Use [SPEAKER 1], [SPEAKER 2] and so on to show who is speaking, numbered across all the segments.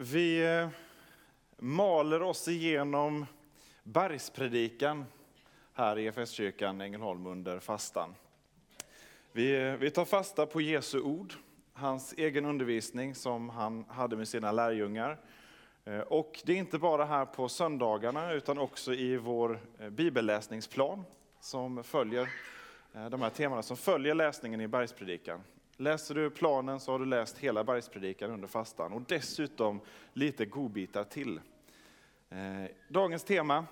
[SPEAKER 1] Vi eh, maler oss igenom bergspredikan här i EFS-kyrkan Ängelholm under fastan. Vi, eh, vi tar fasta på Jesu ord, hans egen undervisning som han hade med sina lärjungar. Eh, och det är inte bara här på söndagarna utan också i vår bibelläsningsplan som följer de här temana som följer läsningen i bergspredikan. Läser du planen så har du läst hela bergspredikan under fastan och dessutom lite godbitar till. Eh, dagens tema,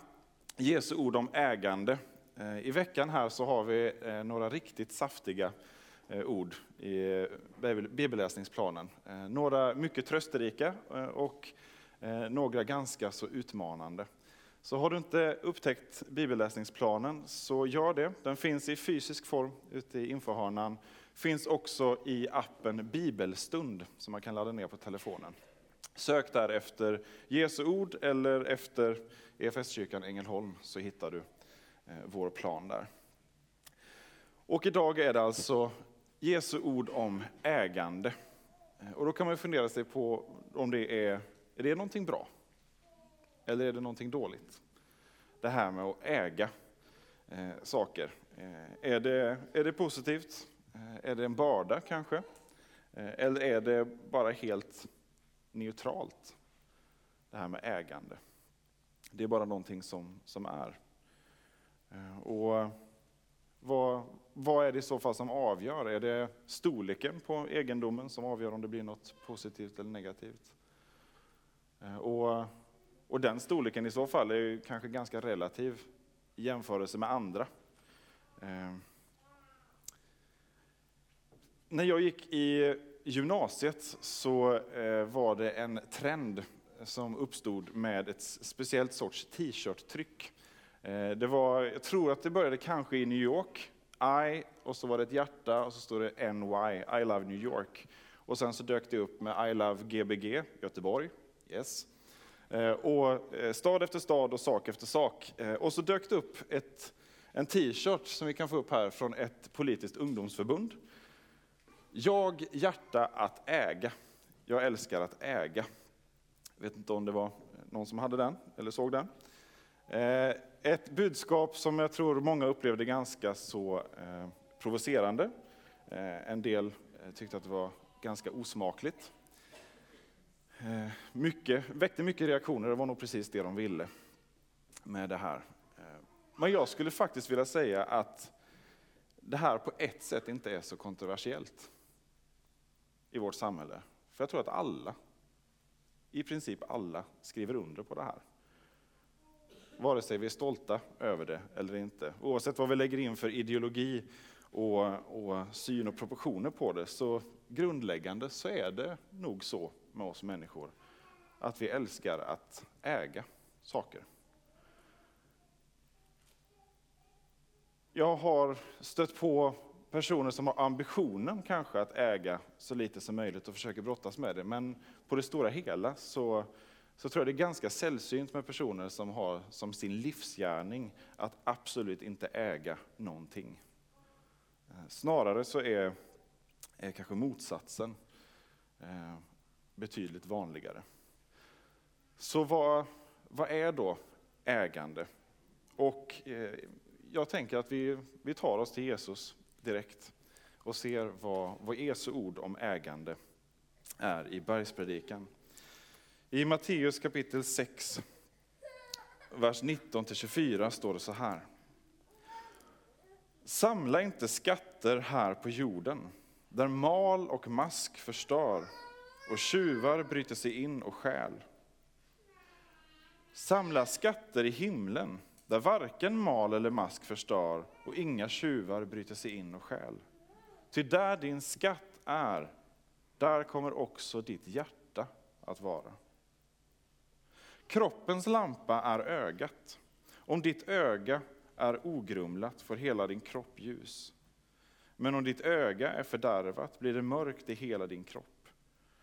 [SPEAKER 1] Jesu ord om ägande. Eh, I veckan här så har vi eh, några riktigt saftiga ord i bibelläsningsplanen. Några mycket trösterika och några ganska så utmanande. Så har du inte upptäckt bibelläsningsplanen så gör det. Den finns i fysisk form ute i infohörnan finns också i appen Bibelstund som man kan ladda ner på telefonen. Sök där efter Jesu ord eller efter EFS-kyrkan Ängelholm så hittar du eh, vår plan där. Och idag är det alltså Jesu ord om ägande. Eh, och då kan man fundera sig på om det är, är det någonting bra? Eller är det någonting dåligt? Det här med att äga eh, saker. Eh, är, det, är det positivt? Eh, är det en börda kanske? Eh, eller är det bara helt neutralt? Det här med ägande. Det är bara någonting som, som är. Eh, och vad, vad är det i så fall som avgör? Är det storleken på egendomen som avgör om det blir något positivt eller negativt? Och, och den storleken i så fall är kanske ganska relativ i jämförelse med andra. När jag gick i gymnasiet så eh, var det en trend som uppstod med ett speciellt sorts t-shirt-tryck. Eh, det var, jag tror att det började kanske i New York, I, och så var det ett hjärta och så står det NY, I love New York. Och sen så dök det upp med I love Gbg, Göteborg, yes. Eh, och stad efter stad och sak efter sak. Och så dök det upp ett, en t-shirt som vi kan få upp här från ett politiskt ungdomsförbund. Jag hjärta att äga. Jag älskar att äga. Jag vet inte om det var någon som hade den eller såg den. Eh, ett budskap som jag tror många upplevde ganska så eh, provocerande. Eh, en del tyckte att det var ganska osmakligt. Mycket, väckte mycket reaktioner, det var nog precis det de ville med det här. Men jag skulle faktiskt vilja säga att det här på ett sätt inte är så kontroversiellt i vårt samhälle. För jag tror att alla, i princip alla, skriver under på det här. Vare sig vi är stolta över det eller inte. Oavsett vad vi lägger in för ideologi och, och syn och proportioner på det, så grundläggande så är det nog så med oss människor, att vi älskar att äga saker. Jag har stött på personer som har ambitionen kanske att äga så lite som möjligt och försöker brottas med det. Men på det stora hela så, så tror jag det är ganska sällsynt med personer som har som sin livsgärning att absolut inte äga någonting. Eh, snarare så är, är kanske motsatsen eh, betydligt vanligare. Så vad, vad är då ägande? Och eh, jag tänker att vi, vi tar oss till Jesus direkt och ser vad, vad Jesu ord om ägande är i bergspredikan. I Matteus kapitel 6, vers 19-24 står det så här. Samla inte skatter här på jorden, där mal och mask förstör och tjuvar bryter sig in och stjäl. Samla skatter i himlen, där varken mal eller mask förstör och inga tjuvar bryter sig in och stjäl. Ty där din skatt är, där kommer också ditt hjärta att vara. Kroppens lampa är ögat. Om ditt öga är ogrumlat får hela din kropp ljus. Men om ditt öga är fördärvat blir det mörkt i hela din kropp.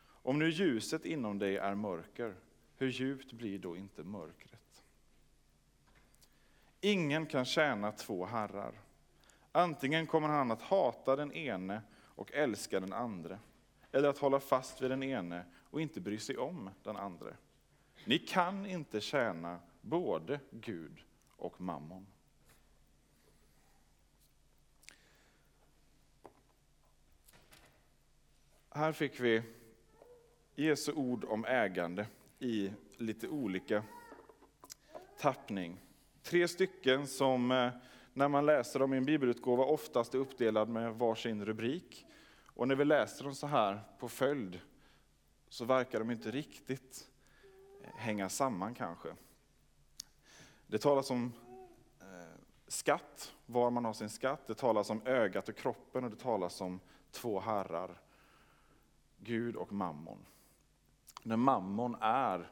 [SPEAKER 1] Om nu ljuset inom dig är mörker, hur djupt blir då inte mörkret? Ingen kan tjäna två herrar. Antingen kommer han att hata den ene och älska den andra, eller att hålla fast vid den ene och inte bry sig om den andra. Ni kan inte tjäna både Gud och mammon. Här fick vi Jesu ord om ägande i lite olika tappning. Tre stycken som eh, när man läser dem i en bibelutgåva oftast är uppdelad med varsin rubrik. Och när vi läser dem så här på följd så verkar de inte riktigt eh, hänga samman kanske. Det talas om eh, skatt, var man har sin skatt. Det talas om ögat och kroppen och det talas om två herrar, Gud och mammon. När mammon är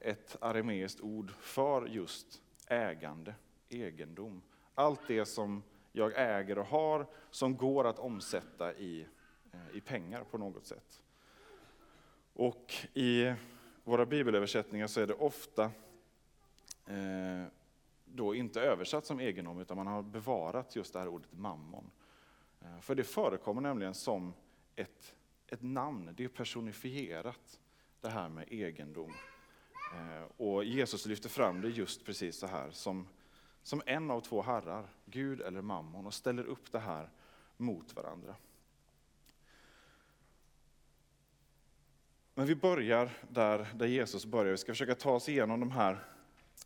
[SPEAKER 1] ett arameiskt ord för just ägande, egendom. Allt det som jag äger och har som går att omsätta i, eh, i pengar på något sätt. Och i våra bibelöversättningar så är det ofta eh, då inte översatt som egendom, utan man har bevarat just det här ordet mammon. Eh, för det förekommer nämligen som ett, ett namn, det är personifierat, det här med egendom. Eh, och Jesus lyfter fram det just precis så här, som, som en av två herrar, Gud eller mammon, och ställer upp det här mot varandra. Men vi börjar där, där Jesus börjar. Vi ska försöka ta oss igenom de här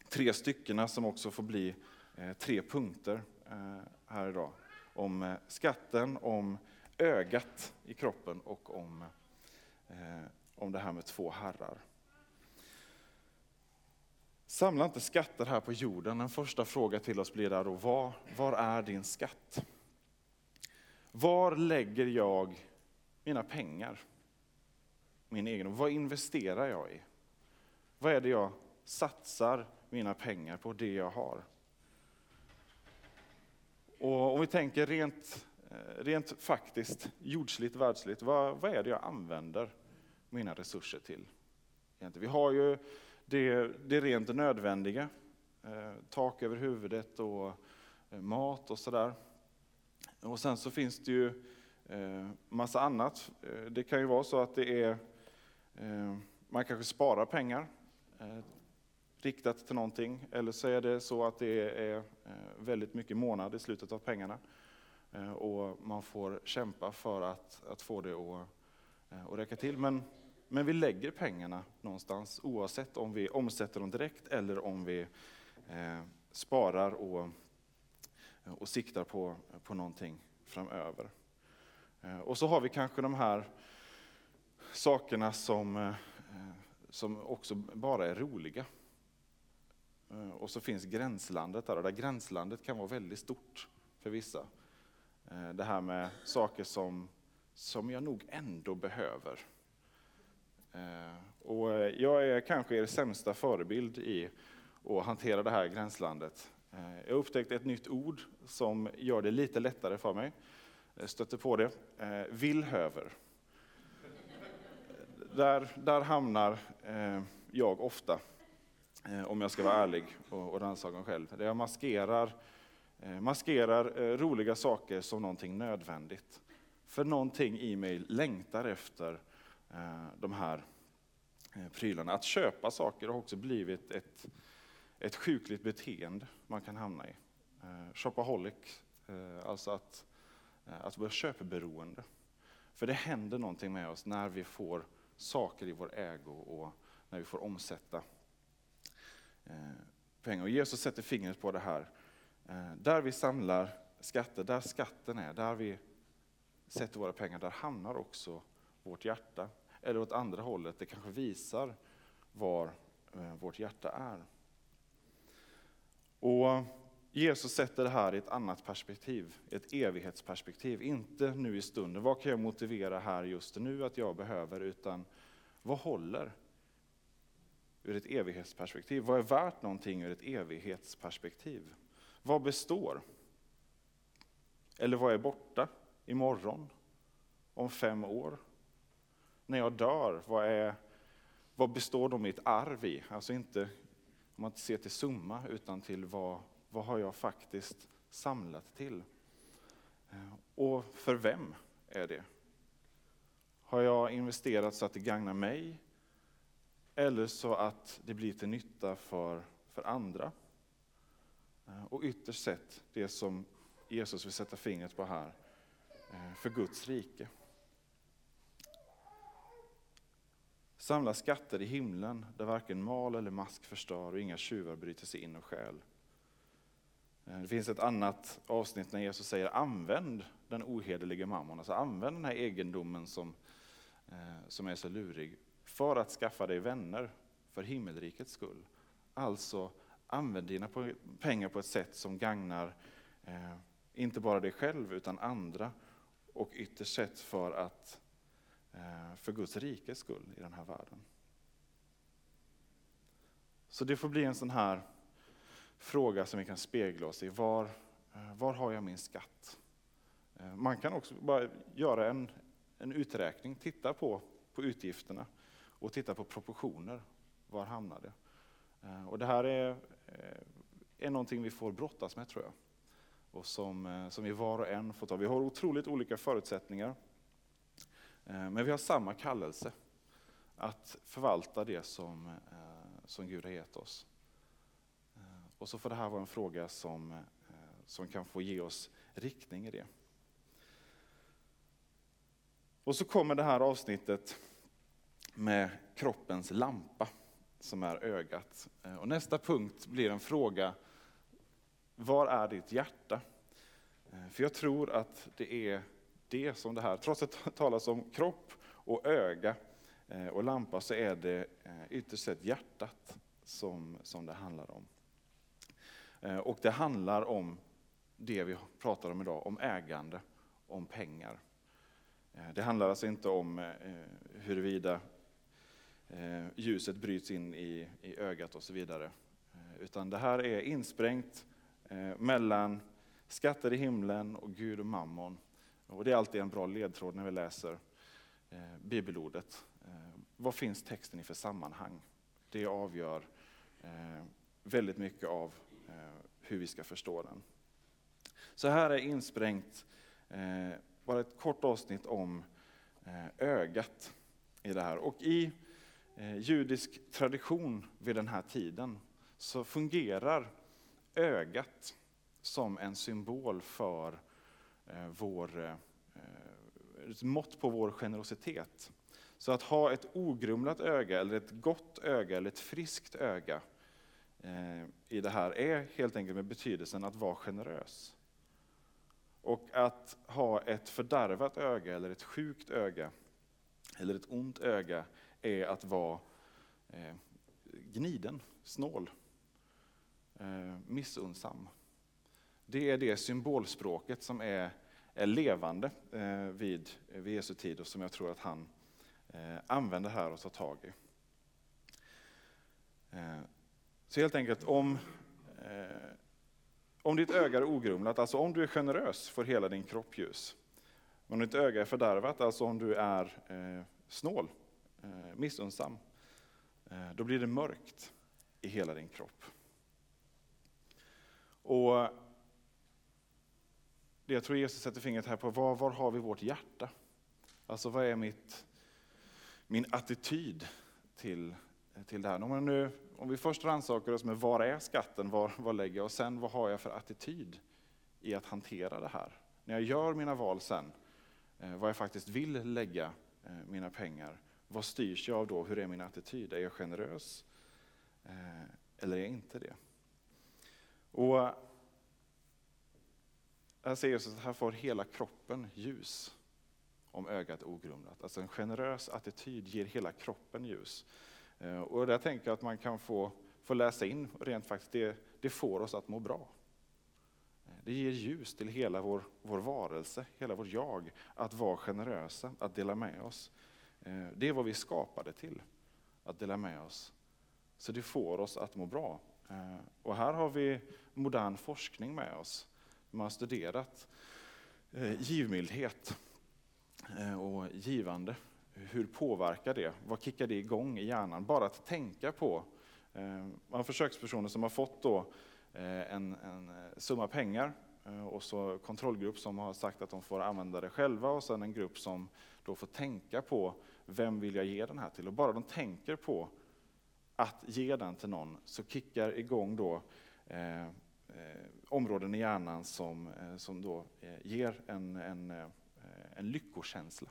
[SPEAKER 1] tre styckena som också får bli eh, tre punkter eh, här idag. Om skatten, om ögat i kroppen och om, om det här med två herrar. Samla inte skatter här på jorden. En första fråga till oss blir där då, var, var är din skatt? Var lägger jag mina pengar? Min egen, vad investerar jag i? Vad är det jag satsar mina pengar på, det jag har? Och om vi tänker rent, eh, rent faktiskt, jordsligt, världsligt, vad, vad är det jag använder mina resurser till? Vi har ju det, det rent nödvändiga, eh, tak över huvudet och eh, mat och sådär. Och sen så finns det ju eh, massa annat. Eh, det kan ju vara så att det är, eh, man kanske sparar pengar eh, riktat till någonting, eller så är det så att det är eh, väldigt mycket månad i slutet av pengarna. Eh, och man får kämpa för att, att få det att, eh, att räcka till. Men men vi lägger pengarna någonstans oavsett om vi omsätter dem direkt eller om vi eh, sparar och, eh, och siktar på, på någonting framöver. Eh, och så har vi kanske de här sakerna som, eh, som också bara är roliga. Eh, och så finns gränslandet där, och där gränslandet kan vara väldigt stort för vissa. Eh, det här med saker som, som jag nog ändå behöver. Eh, och eh, jag är kanske er sämsta förebild i att hantera det här gränslandet. Eh, jag upptäckte ett nytt ord som gör det lite lättare för mig. Jag stötte på det. Villhöver. Där, där hamnar jag ofta, om jag ska vara ärlig och rannsaka mig själv. Där jag maskerar, maskerar roliga saker som någonting nödvändigt. För någonting i mig längtar efter Eh, de här eh, prylarna. Att köpa saker har också blivit ett, ett sjukligt beteende man kan hamna i. Eh, shopaholic, alltså att, att vara köpberoende. För det händer någonting med oss när vi får saker i vår ägo och när vi får omsätta pengar. Och Jesus sätter fingret på det här. Där vi samlar skatter, där skatten är, där vi sätter våra pengar, där hamnar också vårt hjärta. Eller åt andra hållet, det kanske visar var eh, vårt hjärta är. Och Jesus sätter det här i ett annat perspektiv, ett evighetsperspektiv. Inte nu i stunden, vad kan jag motivera här just nu att jag behöver, utan vad håller ur ett evighetsperspektiv? Vad är värt någonting ur ett evighetsperspektiv? Vad består? Eller vad är borta imorgon? Om fem år? När jag dör, vad, är, vad består då mitt arv i? Alltså inte, om man inte ser till summa, utan till vad, vad har jag faktiskt samlat till? Eh, och för vem är det? Har jag investerat så att det gagnar mig? Eller så att det blir till nytta för, för andra? Eh, och ytterst sett, det som Jesus vill sätta fingret på här, eh, för Guds rike. Samla skatter i himlen där varken mal eller mask förstör och inga tjuvar bryter sig in och stjäl. Eh, det finns ett annat avsnitt när Jesus säger använd den ohederliga mammon, alltså använd den här egendomen som, eh, som är så lurig för att skaffa dig vänner för himmelrikets skull. Alltså använd dina pengar på ett sätt som gagnar eh, inte bara dig själv utan andra och ytterst sett för, att, Eh, för Guds rikes skull i den här världen. Så det får bli en sån här fråga som vi kan spegla oss i. Var, eh, var har jag min skatt? Eh, man kan också bara göra en, en uträkning, titta på, på utgifterna och titta på proportioner. Var hamnar det? Och det här är, är någonting vi får brottas med tror jag. Och som, som vi var och en får ta. Vi har otroligt olika förutsättningar. Eh, men vi har samma kallelse. Att förvalta det som, eh, som Gud har gett oss. Eh, och så får det här vara en fråga som, som kan få ge oss riktning i det. Och så kommer det här avsnittet med kroppens lampa som är ögat. Och nästa punkt blir en fråga, var är ditt hjärta? För jag tror att det är det som det här, trots att det talas om kropp och öga eh, och lampa, så är det eh, ytterst sett hjärtat som, som det handlar om. Eh, och det handlar om det vi pratar om idag, om ägande, om pengar. Det handlar alltså inte om huruvida ljuset bryts in i, i ögat och så vidare. Utan det här är insprängt mellan skatter i himlen och Gud och mammon. Och det är alltid en bra ledtråd när vi läser eh, bibelordet. Eh, vad finns texten i för sammanhang? Det avgör eh, väldigt mycket av eh, hur vi ska förstå den. Så här är insprängt eh, bara ett kort avsnitt om eh, ögat i det här. Och i eh, judisk tradition vid den här tiden så fungerar ögat som en symbol för eh, Eh, vår, eh, ett mått på vår generositet. Så att ha ett ogrumlat öga, eller ett gott öga, eller ett friskt öga eh, i det här är helt enkelt med betydelsen att vara generös. Och att ha ett fördärvat öga, eller ett sjukt öga, eller ett ont öga, är att vara eh, gniden, snål, eh, missunnsam. Det är det symbolspråket som är, är levande eh, vid, vid Jesu tid och som jag tror att han eh, använder här och tar tag i. Eh, så helt enkelt om, eh, om ditt öga är ogrumlat, alltså om du är generös får hela din kropp ljus. Om ditt öga är fördärvat, alltså om du är eh, snål, eh, missunnsam, eh, då blir det mörkt i hela din kropp. Och det jag tror Jesus sätter fingret här på, var, var har vi vårt hjärta? Alltså vad är mitt, min attityd till, till det här? Om, nu, om vi först rannsakar oss med var är skatten, var, var lägger jag? Och sen vad har jag för attityd i att hantera det här? När jag gör mina val sen, eh, vad jag faktiskt vill lägga eh, mina pengar, vad styrs jag av då? Hur är min attityd? Är jag generös? Eh, eller är jag inte det? Och här ser Jesus att här får hela kroppen ljus om ögat är ogrumlat. Alltså en generös attityd ger hela kroppen ljus. Eh, och där tänker jag att man kan få, få läsa in rent faktiskt, det, det får oss att må bra. Eh, det ger ljus till hela vår, vår varelse, hela vårt jag, att vara generösa, att dela med oss. Eh, det är vad vi skapade till, att dela med oss. Så det får oss att må bra. Och här har vi modern forskning med oss. Man har studerat eh, givmildhet eh, och givande. Hur påverkar det? Vad kickar det igång i hjärnan? Bara att tänka på. Eh, man har försökspersoner som har fått då en, en summa pengar och så kontrollgrupp som har sagt att de får använda det själva och sen en grupp som då får tänka på vem vill jag ge den här till? Och bara de tänker på att ge den till någon så kickar igång då Eh, områden i hjärnan som, eh, som då eh, ger en, en, en lyckokänsla.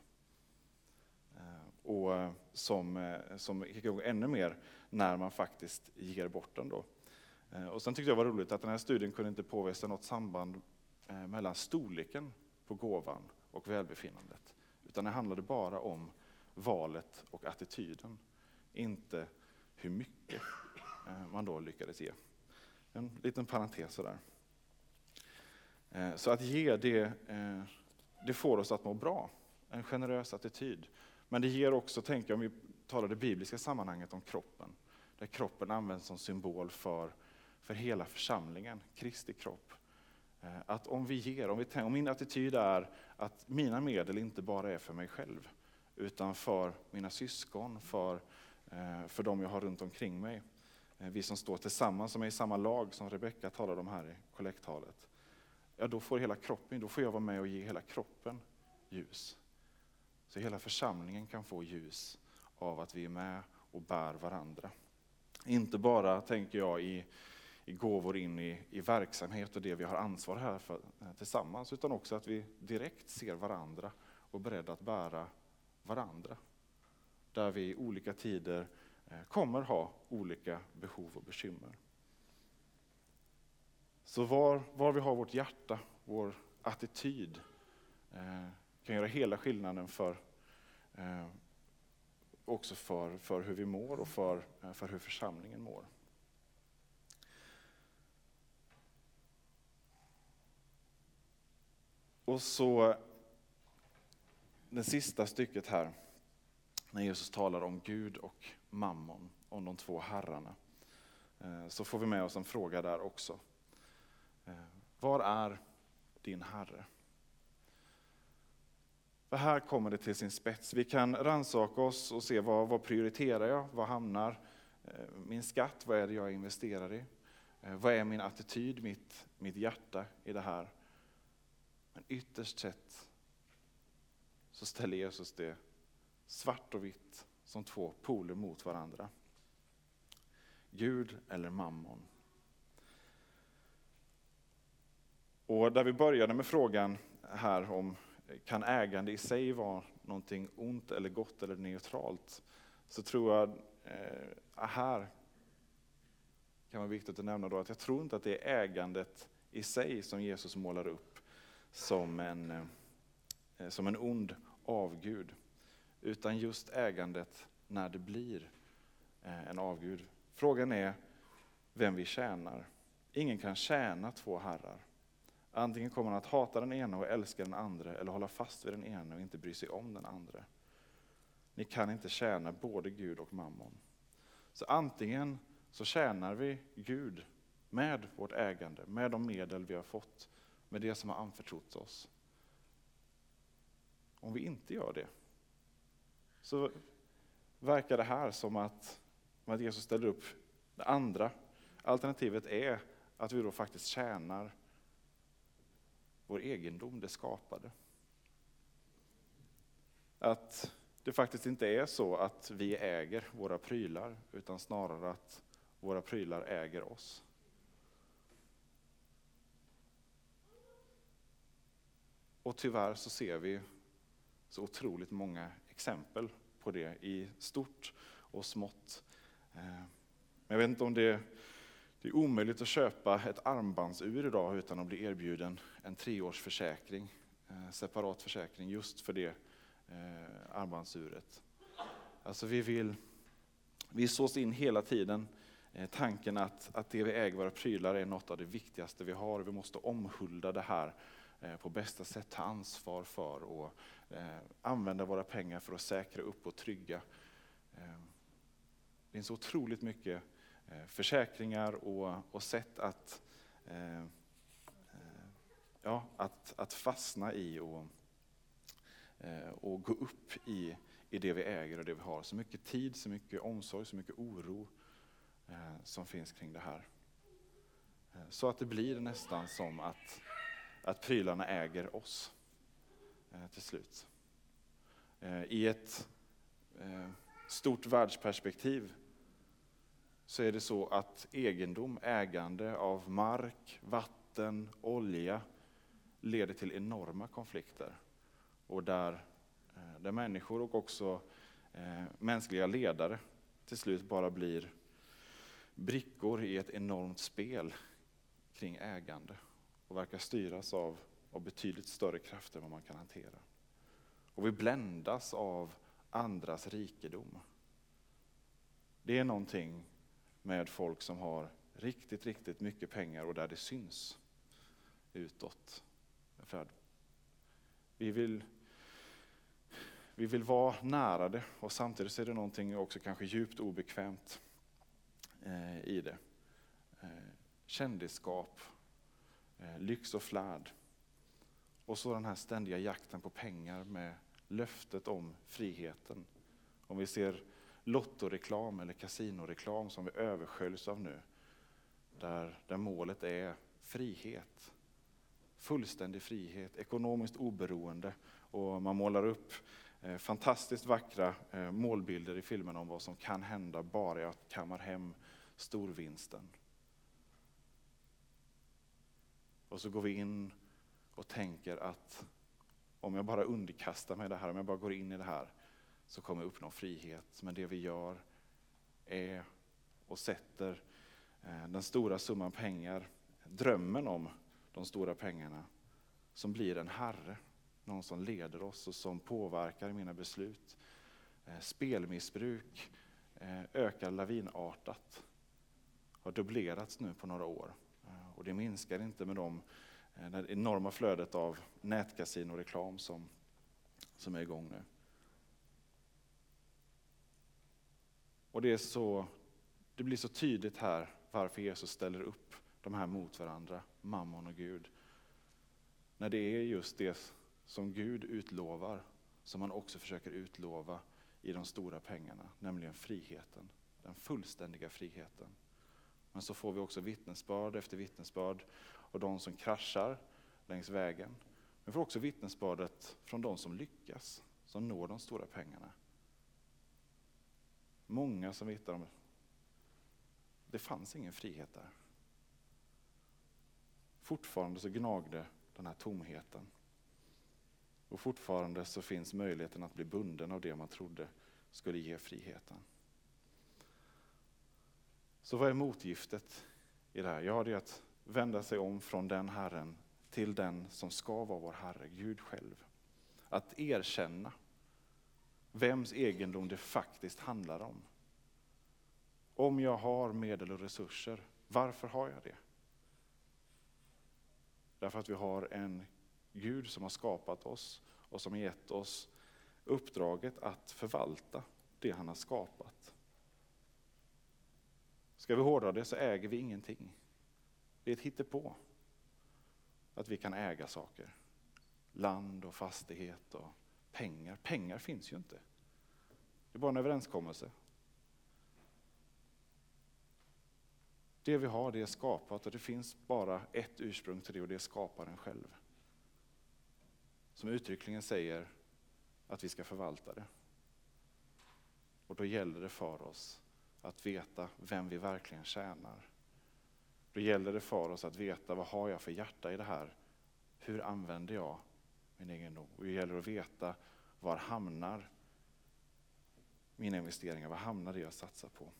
[SPEAKER 1] Och som, som kickar igång ännu mer när man faktiskt ger bort den. Då. Och sen tyckte jag var roligt att den här studien kunde inte påvisa något samband mellan storleken på gåvan och välbefinnandet. Utan det handlade bara om valet och attityden, inte hur mycket man då lyckades ge. En liten parentes sådär. Eh, så att ge, det, eh, det får oss att må bra. En generös attityd. Men det ger också, tänker jag, om vi talar det bibliska sammanhanget om kroppen, där kroppen används som symbol för, för hela församlingen, Kristi kropp. Eh, att om vi ger, om, vi, om min attityd är att mina medel inte bara är för mig själv, utan för mina syskon, för, för de jag har runt omkring mig. Eh, vi som står tillsammans, som är i samma lag som Rebecka talade om här i kollekttalet. Ja, då får hela kroppen, då får jag vara med och ge hela kroppen ljus. Så hela församlingen kan få ljus av att vi är med och bär varandra. Inte bara, tänker jag, i, i gåvor in i, i verksamhet och det vi har ansvar här för eh, tillsammans, utan också att vi direkt ser varandra och är beredda att bära varandra. Där vi i olika tider Eh, kommer ha olika behov och bekymmer. Så var, var vi har vårt hjärta, vår attityd, eh, kan göra hela skillnaden för, eh, också för, för hur vi mår och för, eh, för hur församlingen mår. Och så det sista stycket här, när Jesus talar om Gud och mammon, om de två herrarna, eh, så får vi med oss en fråga där också. Eh, var är din Herre? För här kommer det till sin spets. Vi kan ransaka oss och se vad, vad prioriterar jag? Vad hamnar eh, min skatt? Vad är det jag investerar i? Vad är min attityd, mitt, mitt hjärta i det här? Men ytterst sett så ställer Jesus det svart och vitt som två poler mot varandra. Gud eller mammon. Och där vi började med frågan här om kan ägande i sig vara någonting ont eller gott eller neutralt? Så tror jag, eh, här kan vara viktigt att nämna då att jag tror inte att det är ägandet i sig som Jesus målar upp som en, eh, som en ond avgud, utan just ägandet när det blir eh, en avgud. Frågan är vem vi tjänar. Ingen kan tjäna två herrar. Antingen kommer man att hata den ena och älska den andra, eller hålla fast vid den ena och inte bry sig om den andra. Ni kan inte tjäna både Gud och mammon. Så antingen så tjänar vi Gud med vårt ägande, med de medel vi har fått, med det som har anförtrotts oss om vi inte gör det, så verkar det här som att, att Jesus ställer upp det andra. Alternativet är att vi då faktiskt tjänar vår egendom, det skapade. Att det faktiskt inte är så att vi äger våra prylar, utan snarare att våra prylar äger oss. Och tyvärr så ser vi så otroligt många exempel på det i stort och smått. Eh, jag vet inte om det, det är omöjligt att köpa ett armbandsur idag utan att bli erbjuden en treårsförsäkring, eh, separat försäkring just för det eh, armbandsuret. Alltså vi vill, vi sås in hela tiden tanken att, att det vi äger, våra prylar, är något av det viktigaste vi har. Vi måste omhulda det här Eh, på bästa sätt, ta ansvar för och eh, använda våra pengar för att säkra upp och trygga. Eh, det finns otroligt mycket eh, försäkringar och, och sätt att, eh, eh, ja, att, att fastna i och, eh, och gå upp i, i det vi äger och det vi har. Så mycket tid, så mycket omsorg, så mycket oro eh, som finns kring det här. Så att det blir nästan som att, att prylarna äger oss. Eh, till slut. Eh, I ett eh, stort världsperspektiv så är det så att egendom, ägande av mark, vatten, olja leder till enorma konflikter. Och där, där människor och också mänskliga ledare till slut bara blir brickor i ett enormt spel kring ägande och verkar styras av, av betydligt större krafter än vad man kan hantera. Och vi bländas av andras rikedom. Det är någonting med folk som har riktigt, riktigt mycket pengar och där det syns utåt. För vi vill, vi vill vara nära det och samtidigt så är det någonting också kanske djupt obekvämt eh, i det. Eh, kändisskap, Eh, lyx och flärd. Och så den här ständiga jakten på pengar med löftet om friheten. Om vi ser lottoreklam eller kasinoreklam som vi översköljs av nu, där, där målet är frihet. Fullständig frihet, ekonomiskt oberoende och man målar upp eh, fantastiskt vackra eh, målbilder i filmen om vad som kan hända bara jag kammar hem storvinsten. Och så går vi in och tänker att om jag bara underkastar mig det här, om jag bara går in i det här, så kommer jag uppnå frihet. Men det vi gör är och sätter eh, den stora summan pengar, drömmen om de stora pengarna, som blir en herre. Någon som leder oss och som påverkar mina beslut. Eh, spelmissbruk eh, ökar lavinartat. Har dubblerats nu på några år. Och det minskar inte med de eh, det enorma flödet av nätkasinoreklam som, som är igång nu. Och det, är så, det blir så tydligt här varför Jesus ställer upp de här mot varandra, mammon och Gud. När det är just det som Gud utlovar, som han också försöker utlova i de stora pengarna, nämligen friheten. Den fullständiga friheten. Men så får vi också vittnesbörd efter vittnesbörd och de som kraschar längs vägen. Men får också vittnesbördet från de som lyckas, som når de stora pengarna. Många som vittnar om det fanns ingen frihet där. Fortfarande så gnagde den här tomheten. Och fortfarande så finns möjligheten att bli bunden av det man trodde skulle ge friheten. Så vad är motgiftet i det här? Ja, det är att vända sig om från den Herren till den som ska vara vår Herre, Gud själv. Att erkänna vems egendom det faktiskt handlar om. Om jag har medel och resurser, varför har jag det? Därför att vi har en Gud som har skapat oss och som har gett oss uppdraget att förvalta det han har skapat. Ska vi hårdra det så äger vi ingenting. Det är ett hittepå. Att vi kan äga saker. Land och fastighet och pengar. Pengar finns ju inte. Det är bara en överenskommelse. Det vi har det är skapat och det finns bara ett ursprung till det och det är skaparen själv. Som uttryckligen säger att vi ska förvalta det. Och då gäller det för oss att veta vem vi verkligen tjänar. Då gäller det för oss att veta vad har jag för hjärta i det här? Hur använder jag min egendom? Och det gäller att veta var hamnar mina investeringar? Var hamnar det jag satsar på?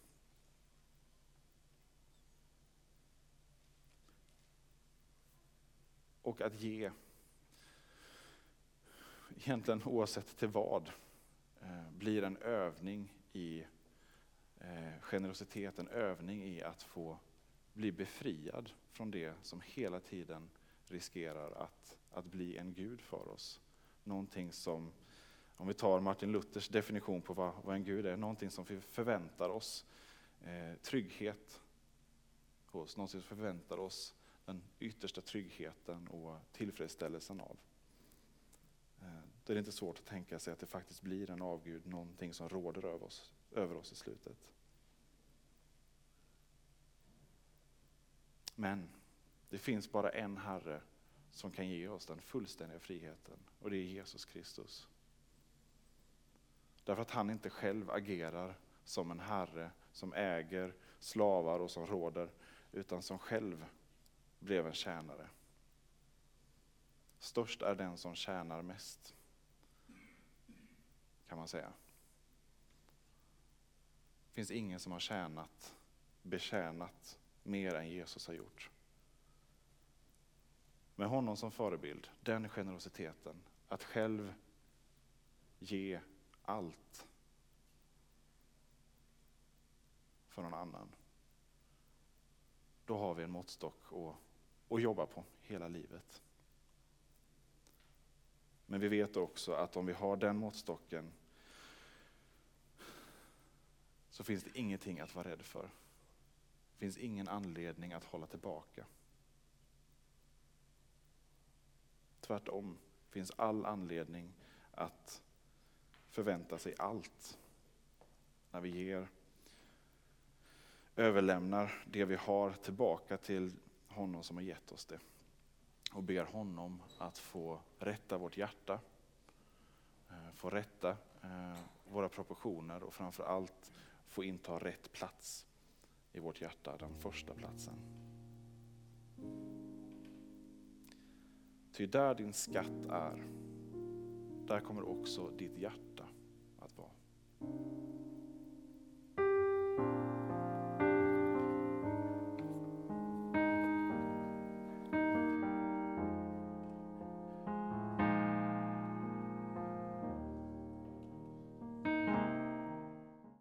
[SPEAKER 1] Och att ge, egentligen oavsett till vad, eh, blir en övning i eh, generositet, en övning i att få bli befriad från det som hela tiden riskerar att, att bli en gud för oss. Någonting som, om vi tar Martin Luthers definition på vad, vad en gud är, någonting som vi förväntar oss eh, trygghet hos, någonting som förväntar oss den yttersta tryggheten och tillfredsställelsen av. Eh, då är det inte svårt att tänka sig att det faktiskt blir en avgud, någonting som råder över oss, över oss i slutet. Men det finns bara en Herre som kan ge oss den fullständiga friheten och det är Jesus Kristus. Därför att han inte själv agerar som en herre som äger slavar och som råder, utan som själv blev en tjänare. Störst är den som tjänar mest, kan man säga. Det finns ingen som har tjänat, betjänat mer än Jesus har gjort. Med honom som förebild, den generositeten, att själv ge allt för någon annan. Då har vi en måttstock att, att jobba på hela livet. Men vi vet också att om vi har den måttstocken så finns det ingenting att vara rädd för. Det finns ingen anledning att hålla tillbaka. Tvärtom finns all anledning att förvänta sig allt när vi ger, överlämnar det vi har tillbaka till honom som har gett oss det och ber honom att få rätta vårt hjärta, eh, få rätta eh, våra proportioner och framför allt få inta rätt plats i vårt hjärta, den första platsen. Ty där din skatt är, där kommer också ditt hjärta att vara.